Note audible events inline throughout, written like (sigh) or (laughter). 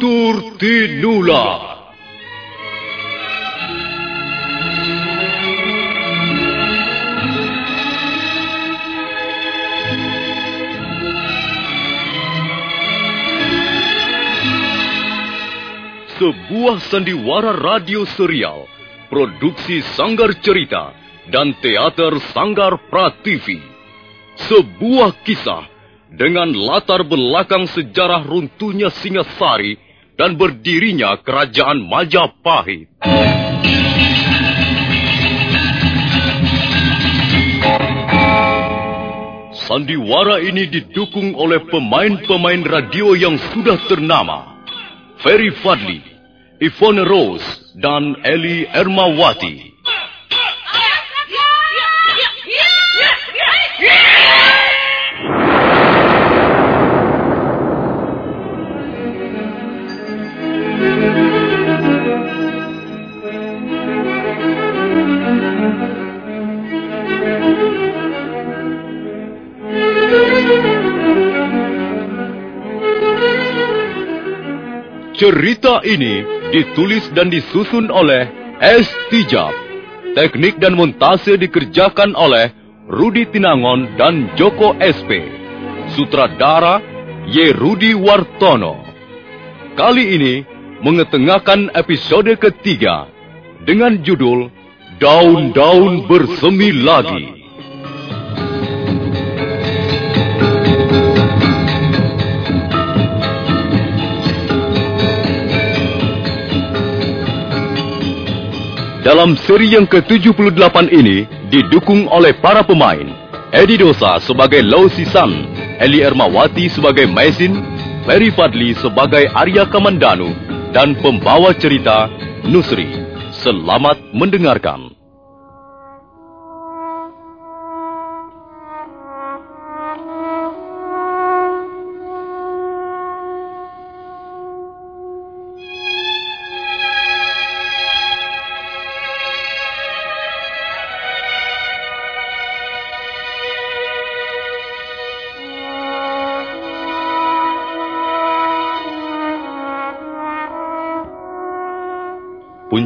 Tutur Tinula. Sebuah sandiwara radio serial, produksi Sanggar Cerita dan Teater Sanggar Prativi. Sebuah kisah dengan latar belakang sejarah runtuhnya Singasari dan berdirinya Kerajaan Majapahit. Sandiwara ini didukung oleh pemain-pemain radio yang sudah ternama. Ferry Fadli, Ivone Rose, dan Eli Ermawati. Cerita ini ditulis dan disusun oleh S. Tijab. Teknik dan montase dikerjakan oleh Rudi Tinangon dan Joko SP. Sutradara Y. Rudi Wartono. Kali ini mengetengahkan episode ketiga dengan judul Daun-Daun Bersemi Lagi. Dalam seri yang ke-78 ini didukung oleh para pemain Edi Dosa sebagai Lau Sisan, Eli Ermawati sebagai Maisin, Ferry Fadli sebagai Arya Kamandanu, dan pembawa cerita Nusri. Selamat mendengarkan.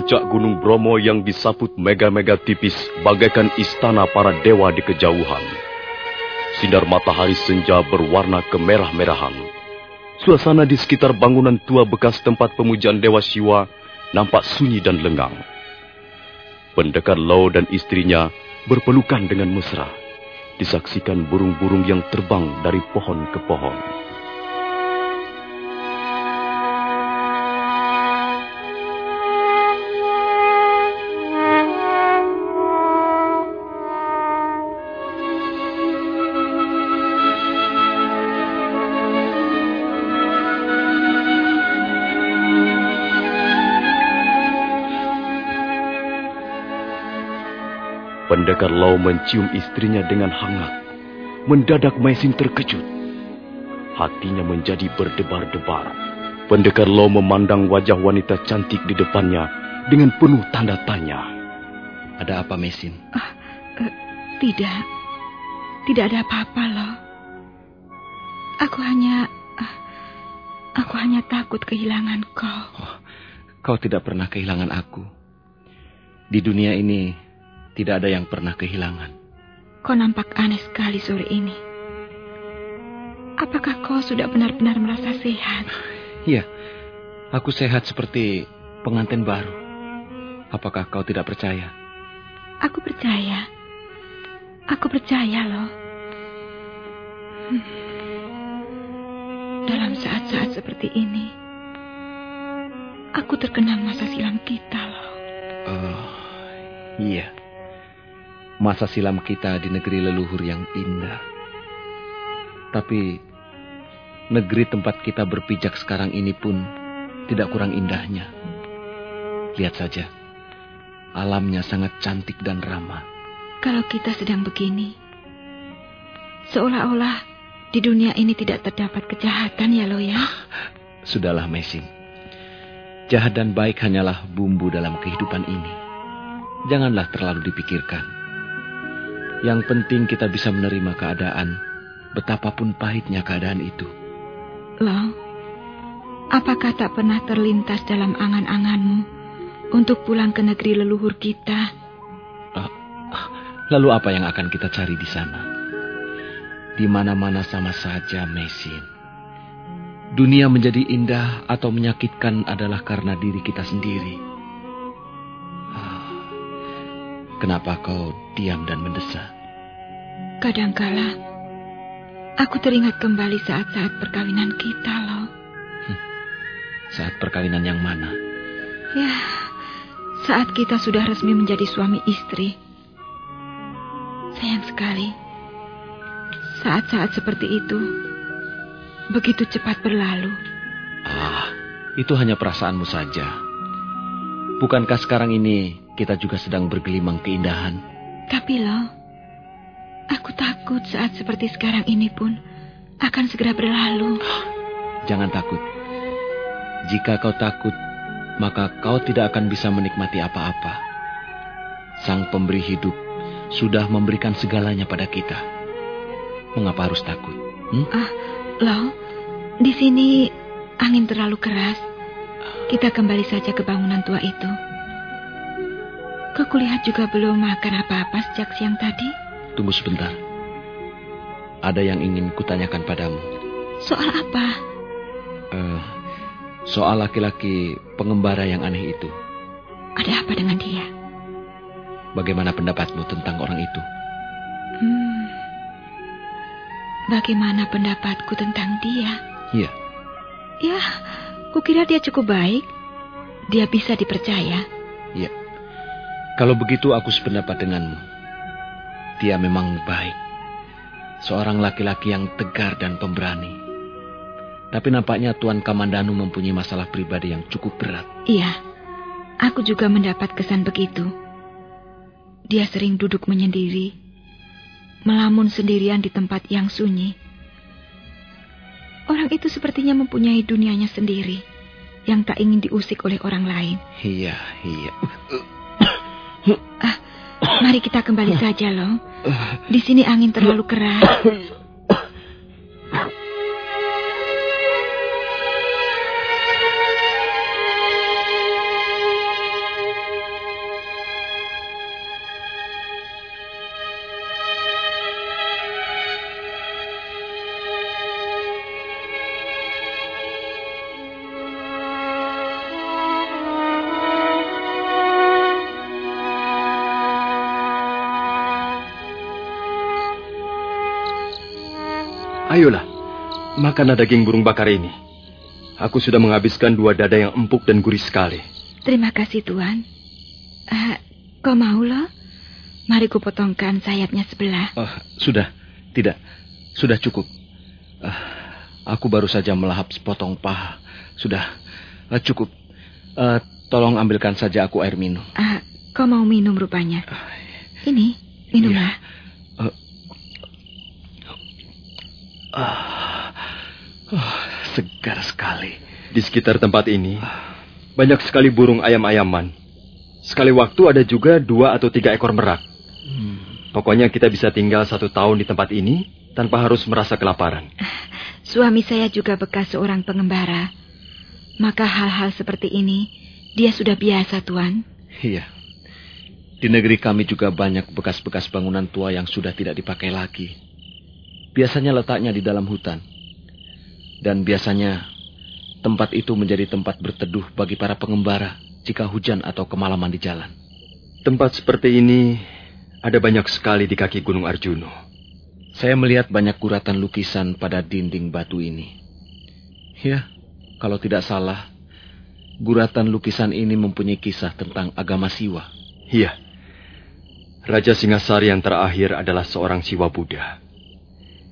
Puncak Gunung Bromo yang disaput mega-mega tipis bagaikan istana para dewa di kejauhan. Sinar matahari senja berwarna kemerah-merahan. Suasana di sekitar bangunan tua bekas tempat pemujaan Dewa Siwa nampak sunyi dan lengang. Pendekar Lau dan istrinya berpelukan dengan mesra. Disaksikan burung-burung yang terbang dari pohon ke pohon. Pendekar Lau mencium istrinya dengan hangat. Mendadak Maisin terkejut. Hatinya menjadi berdebar-debar. Pendekar Lau memandang wajah wanita cantik di depannya dengan penuh tanda tanya. Ada apa, Mesin? Ah, eh, tidak. Tidak ada apa-apa loh. Aku hanya... ah, Aku hanya takut kehilangan kau. Kau tidak pernah kehilangan aku. Di dunia ini tidak ada yang pernah kehilangan. Kau nampak aneh sekali sore ini. Apakah kau sudah benar-benar merasa sehat? Iya, aku sehat seperti pengantin baru. Apakah kau tidak percaya? Aku percaya. Aku percaya loh. Hmm. Dalam saat-saat seperti ini, aku terkenang masa silam kita loh. Oh, iya. Masa silam kita di negeri leluhur yang indah. Tapi negeri tempat kita berpijak sekarang ini pun tidak kurang indahnya. Lihat saja, alamnya sangat cantik dan ramah. Kalau kita sedang begini, seolah-olah di dunia ini tidak terdapat kejahatan ya lo ya. (gasps) Sudahlah Mesin. Jahat dan baik hanyalah bumbu dalam kehidupan ini. Janganlah terlalu dipikirkan. Yang penting kita bisa menerima keadaan, betapapun pahitnya keadaan itu. Lo, apakah tak pernah terlintas dalam angan-anganmu untuk pulang ke negeri leluhur kita? Lalu apa yang akan kita cari di sana? Di mana-mana sama saja, Mesin. Dunia menjadi indah atau menyakitkan adalah karena diri kita sendiri. Kenapa kau diam dan mendesak? Kadangkala, aku teringat kembali saat-saat perkawinan kita, loh. Hmm, saat perkawinan yang mana? Ya, saat kita sudah resmi menjadi suami istri. Sayang sekali. Saat-saat seperti itu begitu cepat berlalu. Ah, itu hanya perasaanmu saja. Bukankah sekarang ini kita juga sedang bergelimang keindahan? Tapi loh, aku takut saat seperti sekarang ini pun akan segera berlalu. Jangan takut. Jika kau takut, maka kau tidak akan bisa menikmati apa-apa. Sang pemberi hidup sudah memberikan segalanya pada kita. Mengapa harus takut? Hmm? Ah, lo, di sini angin terlalu keras. Kita kembali saja ke bangunan tua itu. Kau kulihat juga belum makan apa-apa sejak siang tadi? Tunggu sebentar. Ada yang ingin kutanyakan padamu. Soal apa? Uh, soal laki-laki pengembara yang aneh itu. Ada apa dengan dia? Bagaimana pendapatmu tentang orang itu? Hmm, bagaimana pendapatku tentang dia? Iya. Ya, kukira dia cukup baik. Dia bisa dipercaya. Iya. Kalau begitu aku sependapat denganmu. Dia memang baik. Seorang laki-laki yang tegar dan pemberani. Tapi nampaknya Tuan Kamandanu mempunyai masalah pribadi yang cukup berat. Iya, aku juga mendapat kesan begitu. Dia sering duduk menyendiri, melamun sendirian di tempat yang sunyi. Orang itu sepertinya mempunyai dunianya sendiri yang tak ingin diusik oleh orang lain. Iya, iya. (coughs) Ah, mari kita kembali saja, loh. Di sini angin terlalu keras. (coughs) Ayolah, makanlah daging burung bakar ini. Aku sudah menghabiskan dua dada yang empuk dan gurih sekali. Terima kasih, Tuan. Uh, kau mau loh? Mari ku potongkan sayapnya sebelah. Uh, sudah, tidak. Sudah cukup. Uh, aku baru saja melahap sepotong paha. Sudah, uh, cukup. Uh, tolong ambilkan saja aku air minum. Uh, kau mau minum rupanya. Ini, minumlah. Iya. Ah, oh, segar sekali. Di sekitar tempat ini banyak sekali burung ayam-ayaman. Sekali waktu ada juga dua atau tiga ekor merak. Hmm. Pokoknya kita bisa tinggal satu tahun di tempat ini tanpa harus merasa kelaparan. Suami saya juga bekas seorang pengembara. Maka hal-hal seperti ini dia sudah biasa, Tuan. Iya. Di negeri kami juga banyak bekas-bekas bangunan tua yang sudah tidak dipakai lagi. Biasanya letaknya di dalam hutan. Dan biasanya tempat itu menjadi tempat berteduh bagi para pengembara jika hujan atau kemalaman di jalan. Tempat seperti ini ada banyak sekali di kaki Gunung Arjuno. Saya melihat banyak guratan lukisan pada dinding batu ini. Ya, kalau tidak salah, guratan lukisan ini mempunyai kisah tentang agama Siwa. Iya. Raja Singasari yang terakhir adalah seorang Siwa Buddha.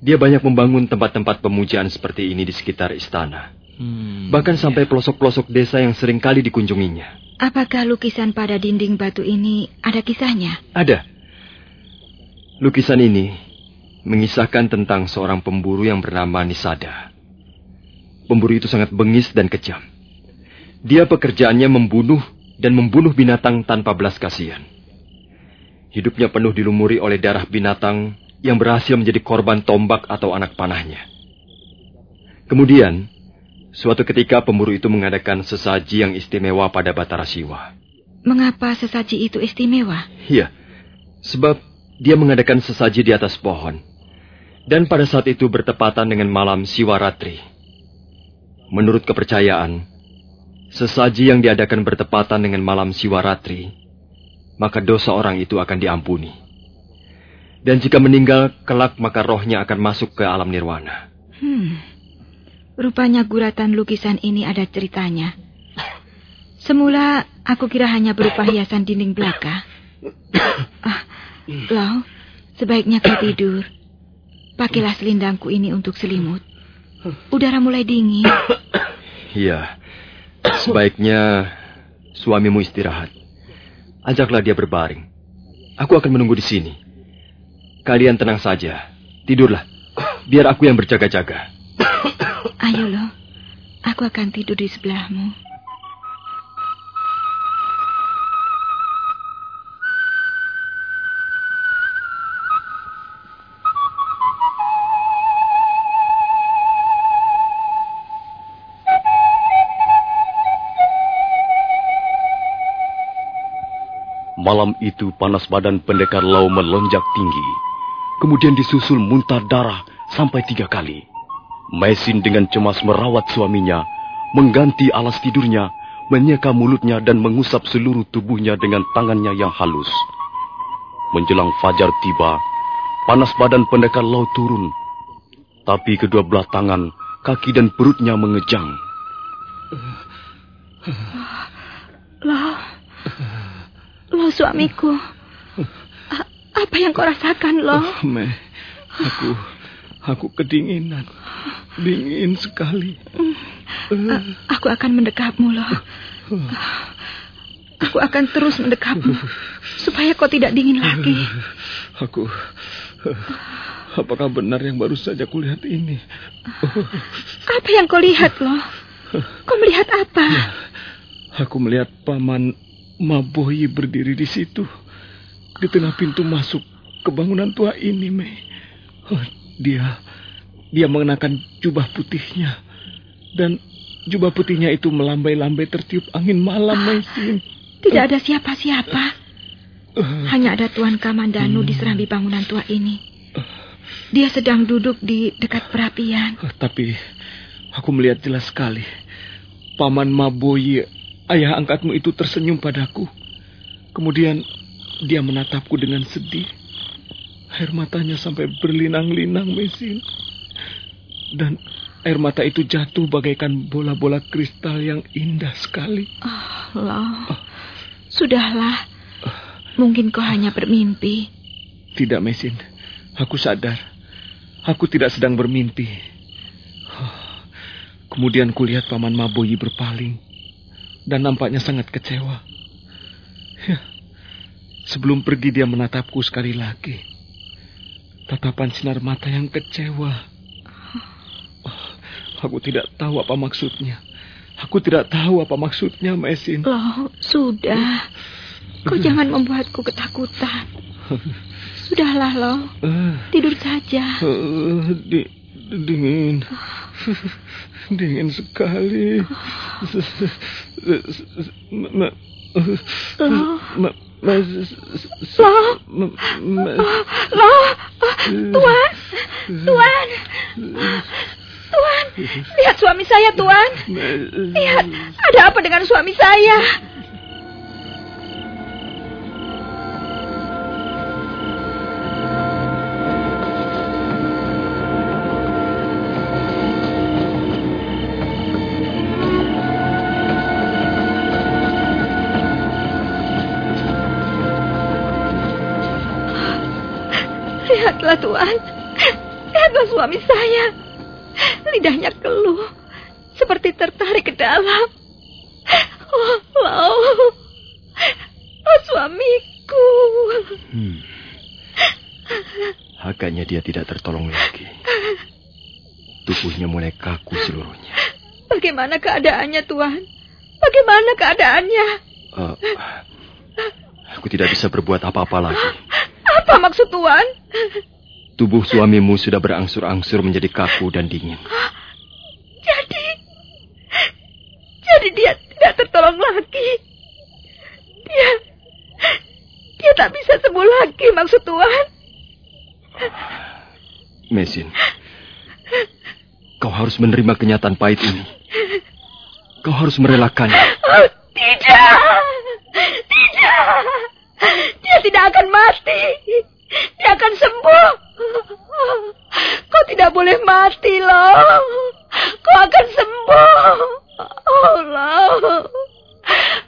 Dia banyak membangun tempat-tempat pemujaan seperti ini di sekitar istana. Hmm, Bahkan sampai pelosok-pelosok desa yang sering kali dikunjunginya. Apakah lukisan pada dinding batu ini ada kisahnya? Ada. Lukisan ini mengisahkan tentang seorang pemburu yang bernama Nisada. Pemburu itu sangat bengis dan kejam. Dia pekerjaannya membunuh dan membunuh binatang tanpa belas kasihan. Hidupnya penuh dilumuri oleh darah binatang yang berhasil menjadi korban tombak atau anak panahnya. Kemudian, Suatu ketika pemburu itu mengadakan sesaji yang istimewa pada Batara Siwa. Mengapa sesaji itu istimewa? Iya, sebab dia mengadakan sesaji di atas pohon. Dan pada saat itu bertepatan dengan malam Siwaratri. Menurut kepercayaan, sesaji yang diadakan bertepatan dengan malam Siwaratri, maka dosa orang itu akan diampuni. Dan jika meninggal, kelak maka rohnya akan masuk ke alam nirwana. Hmm. Rupanya guratan lukisan ini ada ceritanya. Semula aku kira hanya berupa hiasan dinding belaka. Ah, Lau, sebaiknya kau tidur. Pakailah selindangku ini untuk selimut. Udara mulai dingin. Iya, sebaiknya suamimu istirahat. Ajaklah dia berbaring. Aku akan menunggu di sini. Kalian tenang saja. Tidurlah. Biar aku yang berjaga-jaga. Ayo loh, aku akan tidur di sebelahmu. Malam itu panas badan pendekar Lau melonjak tinggi. Kemudian disusul muntah darah sampai tiga kali. Mesin dengan cemas merawat suaminya, mengganti alas tidurnya, menyeka mulutnya dan mengusap seluruh tubuhnya dengan tangannya yang halus. Menjelang fajar tiba, panas badan pendekar Lau turun. Tapi kedua belah tangan, kaki dan perutnya mengejang. Lau, Lau suamiku. Apa yang kau rasakan, Lau? Oh, Me, aku, aku kedinginan. Dingin sekali. A aku akan mendekapmu, loh. Aku akan terus mendekapmu. Supaya kau tidak dingin lagi. Aku... Apakah benar yang baru saja kulihat ini? Apa yang kau lihat, loh? Kau melihat apa? Aku melihat paman Maboyi berdiri di situ. Di tengah pintu masuk ke bangunan tua ini, Mei. Oh, dia dia mengenakan jubah putihnya. Dan jubah putihnya itu melambai-lambai tertiup angin malam, Maisin. Tidak ada siapa-siapa. Hanya ada Tuan Kamandanu di serambi bangunan tua ini. Dia sedang duduk di dekat perapian. Tapi aku melihat jelas sekali. Paman Maboyi, ayah angkatmu itu tersenyum padaku. Kemudian dia menatapku dengan sedih. Air matanya sampai berlinang-linang, Mesin. Dan air mata itu jatuh bagaikan bola-bola kristal yang indah sekali. Oh, loh. Oh. Sudahlah. Mungkin kau hanya bermimpi. Tidak, Mesin. Aku sadar. Aku tidak sedang bermimpi. Kemudian kulihat Paman Maboyi berpaling. Dan nampaknya sangat kecewa. Ya. Sebelum pergi dia menatapku sekali lagi. Tatapan sinar mata yang kecewa Aku tidak tahu apa maksudnya. Aku tidak tahu apa maksudnya, Mesin. Loh, sudah. Kau jangan membuatku ketakutan. Sudahlah, loh. Tidur saja. Uh, di, dingin. Dingin sekali. Loh. Tuan. Tuan. Tuan. Lihat suami saya, Tuan. Lihat. Ada apa dengan suami saya? Lihatlah suami saya. Lidahnya keluh. Seperti tertarik ke dalam. Oh, oh, oh suamiku. Hmm. Agaknya dia tidak tertolong lagi. Tubuhnya mulai kaku seluruhnya. Bagaimana keadaannya, Tuhan? Bagaimana keadaannya? Uh, aku tidak bisa berbuat apa-apa lagi. Apa maksud Tuan? Tubuh suamimu sudah berangsur-angsur menjadi kaku dan dingin. Jadi, jadi dia tidak tertolong lagi. Dia, dia tak bisa sembuh lagi maksud Tuhan. Mesin, kau harus menerima kenyataan pahit ini. Kau harus merelakannya. Oh, tidak, tidak. Dia tidak akan mati. Dia akan sembuh. Kau tidak boleh mati, loh. Kau akan sembuh. Oh, loh.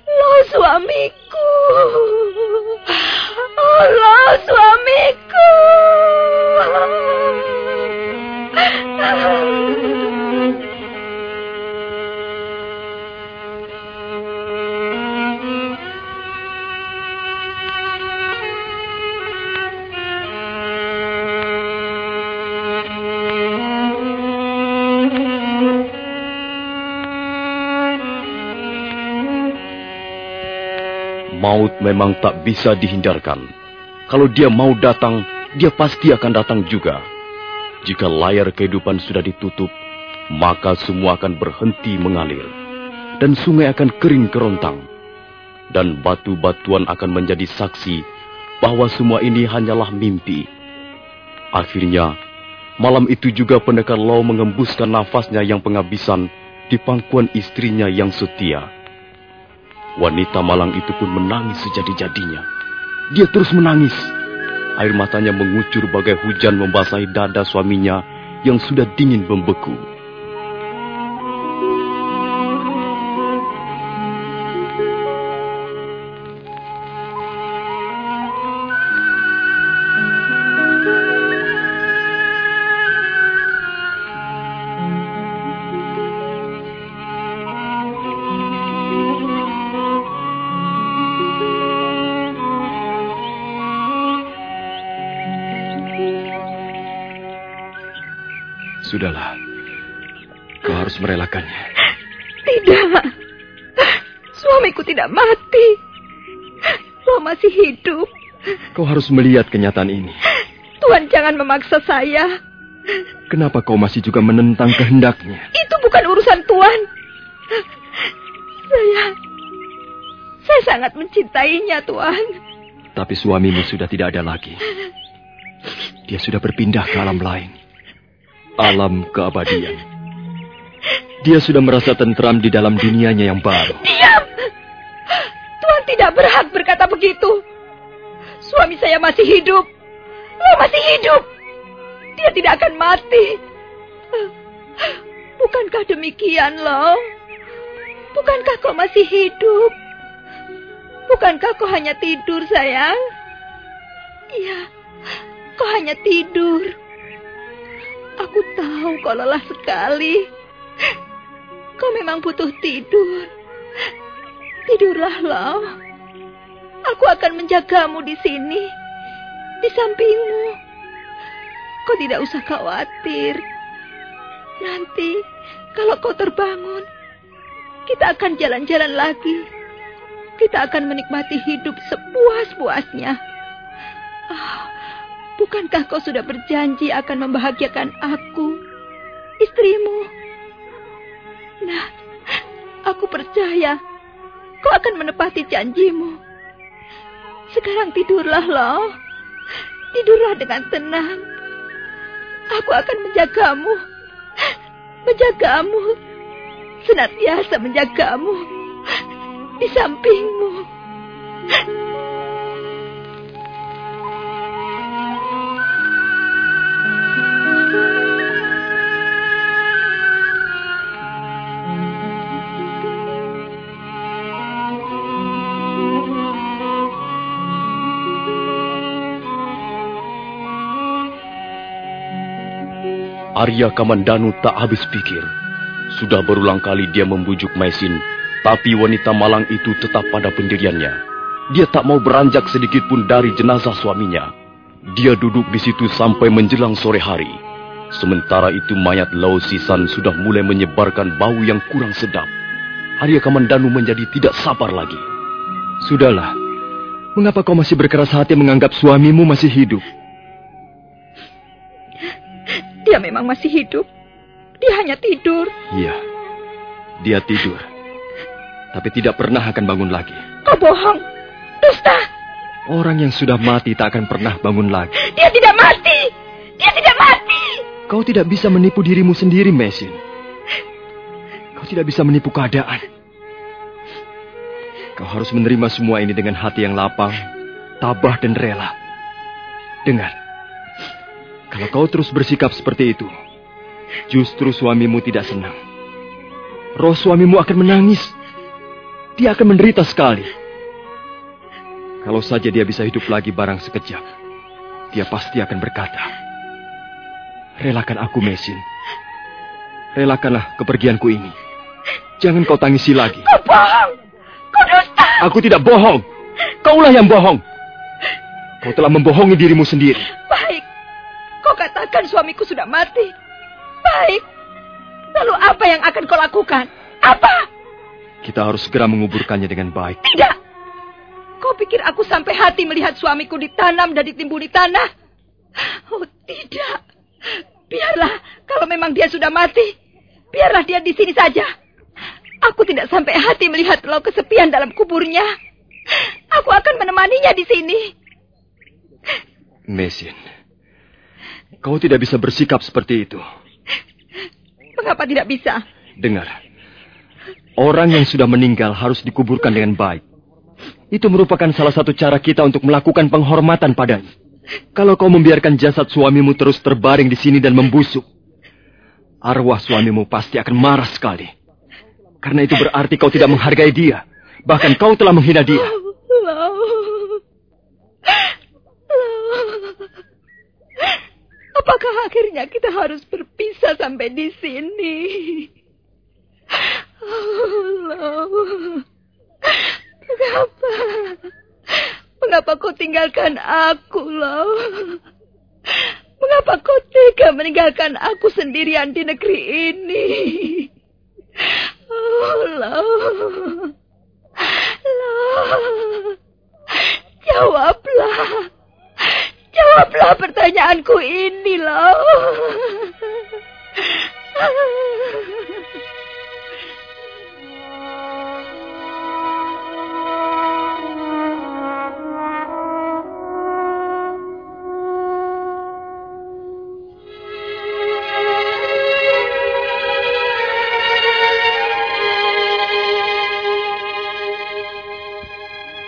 Loh, suamiku. Memang tak bisa dihindarkan. Kalau dia mau datang, dia pasti akan datang juga. Jika layar kehidupan sudah ditutup, maka semua akan berhenti mengalir. Dan sungai akan kering kerontang. Dan batu-batuan akan menjadi saksi bahwa semua ini hanyalah mimpi. Akhirnya, malam itu juga pendekar Lau mengembuskan nafasnya yang penghabisan di pangkuan istrinya yang setia. Wanita malang itu pun menangis sejadi-jadinya. Dia terus menangis. Air matanya mengucur bagai hujan membasahi dada suaminya yang sudah dingin membeku. Sudahlah. Kau harus merelakannya. Tidak. Suamiku tidak mati. Kau masih hidup. Kau harus melihat kenyataan ini. Tuhan jangan memaksa saya. Kenapa kau masih juga menentang kehendaknya? Itu bukan urusan Tuhan. Saya... Saya sangat mencintainya, Tuhan. Tapi suamimu sudah tidak ada lagi. Dia sudah berpindah ke alam lain alam keabadian. Dia sudah merasa tentram di dalam dunianya yang baru. Diam! Tuhan tidak berhak berkata begitu. Suami saya masih hidup. Lo masih hidup. Dia tidak akan mati. Bukankah demikian, lo? Bukankah kau masih hidup? Bukankah kau hanya tidur, sayang? Iya, kau hanya tidur. Aku tahu kau lelah sekali. Kau memang butuh tidur. Tidurlah, Lau. Aku akan menjagamu di sini. Di sampingmu. Kau tidak usah khawatir. Nanti, kalau kau terbangun, kita akan jalan-jalan lagi. Kita akan menikmati hidup sepuas-puasnya. Ah, Bukankah kau sudah berjanji akan membahagiakan aku? istrimu. Nah, aku percaya kau akan menepati janjimu. Sekarang tidurlah, loh. Tidurlah dengan tenang. Aku akan menjagamu. Menjagamu. Senantiasa menjagamu. Di sampingmu. Arya Kamandanu tak habis pikir. Sudah berulang kali dia membujuk Mesin, tapi wanita malang itu tetap pada pendiriannya. Dia tak mau beranjak sedikit pun dari jenazah suaminya. Dia duduk di situ sampai menjelang sore hari. Sementara itu mayat Lau Sisan sudah mulai menyebarkan bau yang kurang sedap. Arya Kamandanu menjadi tidak sabar lagi. Sudahlah, mengapa kau masih berkeras hati menganggap suamimu masih hidup? Dia memang masih hidup. Dia hanya tidur. Iya, dia tidur. Tapi tidak pernah akan bangun lagi. Kau bohong. Dusta. Orang yang sudah mati tak akan pernah bangun lagi. Dia tidak mati. Dia tidak mati. Kau tidak bisa menipu dirimu sendiri, Mesin. Kau tidak bisa menipu keadaan. Kau harus menerima semua ini dengan hati yang lapang, tabah dan rela. Dengar. Kalau kau terus bersikap seperti itu, justru suamimu tidak senang. Roh suamimu akan menangis. Dia akan menderita sekali. Kalau saja dia bisa hidup lagi barang sekejap, dia pasti akan berkata, Relakan aku, Mesin. Relakanlah kepergianku ini. Jangan kau tangisi lagi. Kau bohong. Kau dusta. Aku tidak bohong. Kaulah yang bohong. Kau telah membohongi dirimu sendiri. Katakan suamiku sudah mati. Baik. Lalu apa yang akan kau lakukan? Apa? Kita harus segera menguburkannya dengan baik. Tidak. Kau pikir aku sampai hati melihat suamiku ditanam dan ditimbun di tanah? Oh, tidak. Biarlah, kalau memang dia sudah mati, biarlah dia di sini saja. Aku tidak sampai hati melihat lo kesepian dalam kuburnya. Aku akan menemaninya di sini. Mesin. Kau tidak bisa bersikap seperti itu. Mengapa tidak bisa? Dengar. Orang yang sudah meninggal harus dikuburkan dengan baik. Itu merupakan salah satu cara kita untuk melakukan penghormatan padanya. Kalau kau membiarkan jasad suamimu terus terbaring di sini dan membusuk, arwah suamimu pasti akan marah sekali. Karena itu berarti kau tidak menghargai dia. Bahkan kau telah menghina dia. Apakah akhirnya kita harus berpisah sampai di sini? Allah. Mengapa? Mengapa kau tinggalkan aku, Loh? Mengapa kau tega meninggalkan aku sendirian di negeri ini? Allah. Allah. Jawablah. Jawablah pertanyaanku ini loh.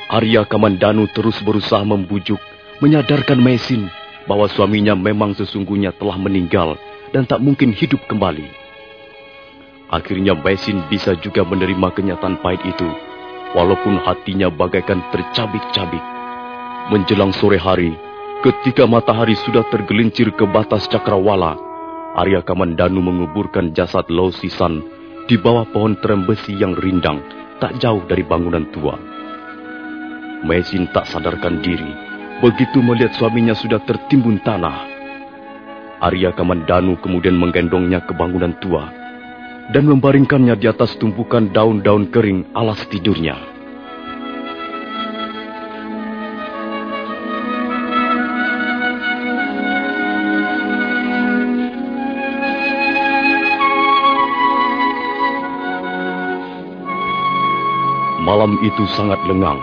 Arya Kamandanu terus berusaha membujuk menyadarkan Mesin bahwa suaminya memang sesungguhnya telah meninggal dan tak mungkin hidup kembali. Akhirnya Mesin bisa juga menerima kenyataan pahit itu, walaupun hatinya bagaikan tercabik-cabik. Menjelang sore hari, ketika matahari sudah tergelincir ke batas cakrawala, Arya Kamandanu menguburkan jasad Lo Sisan di bawah pohon terembesi yang rindang, tak jauh dari bangunan tua. Mesin tak sadarkan diri Begitu melihat suaminya sudah tertimbun tanah, Arya Kamandanu kemudian menggendongnya ke bangunan tua dan membaringkannya di atas tumpukan daun-daun kering alas tidurnya. Malam itu sangat lengang.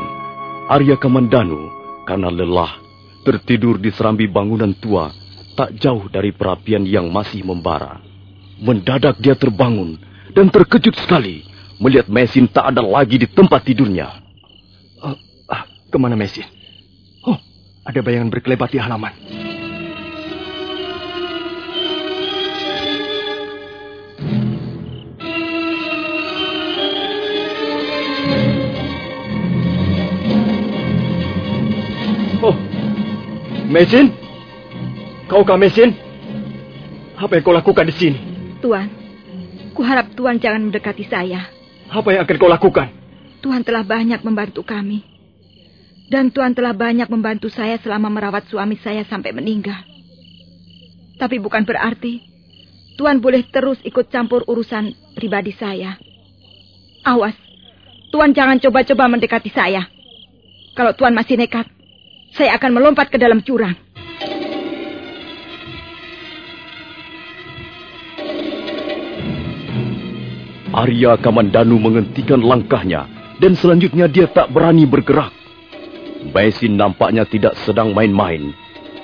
Arya Kamandanu karena lelah tertidur di serambi bangunan tua tak jauh dari perapian yang masih membara. Mendadak dia terbangun dan terkejut sekali melihat mesin tak ada lagi di tempat tidurnya. Uh, ah, ke mana mesin? Oh, ada bayangan berkelebat di halaman. Mesin? Kaukah Mesin? Apa yang kau lakukan di sini? Tuan, kuharap Tuan jangan mendekati saya. Apa yang akan kau lakukan? Tuhan telah banyak membantu kami. Dan Tuhan telah banyak membantu saya selama merawat suami saya sampai meninggal. Tapi bukan berarti Tuhan boleh terus ikut campur urusan pribadi saya. Awas, Tuhan jangan coba-coba mendekati saya. Kalau Tuhan masih nekat, saya akan melompat ke dalam jurang. Arya Kamandanu menghentikan langkahnya dan selanjutnya dia tak berani bergerak. Baisin nampaknya tidak sedang main-main.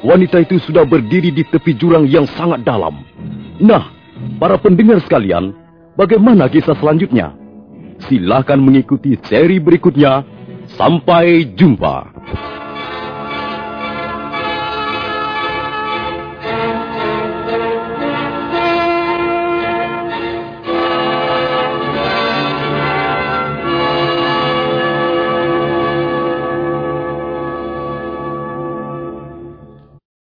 Wanita itu sudah berdiri di tepi jurang yang sangat dalam. Nah, para pendengar sekalian, bagaimana kisah selanjutnya? Silakan mengikuti seri berikutnya. Sampai jumpa.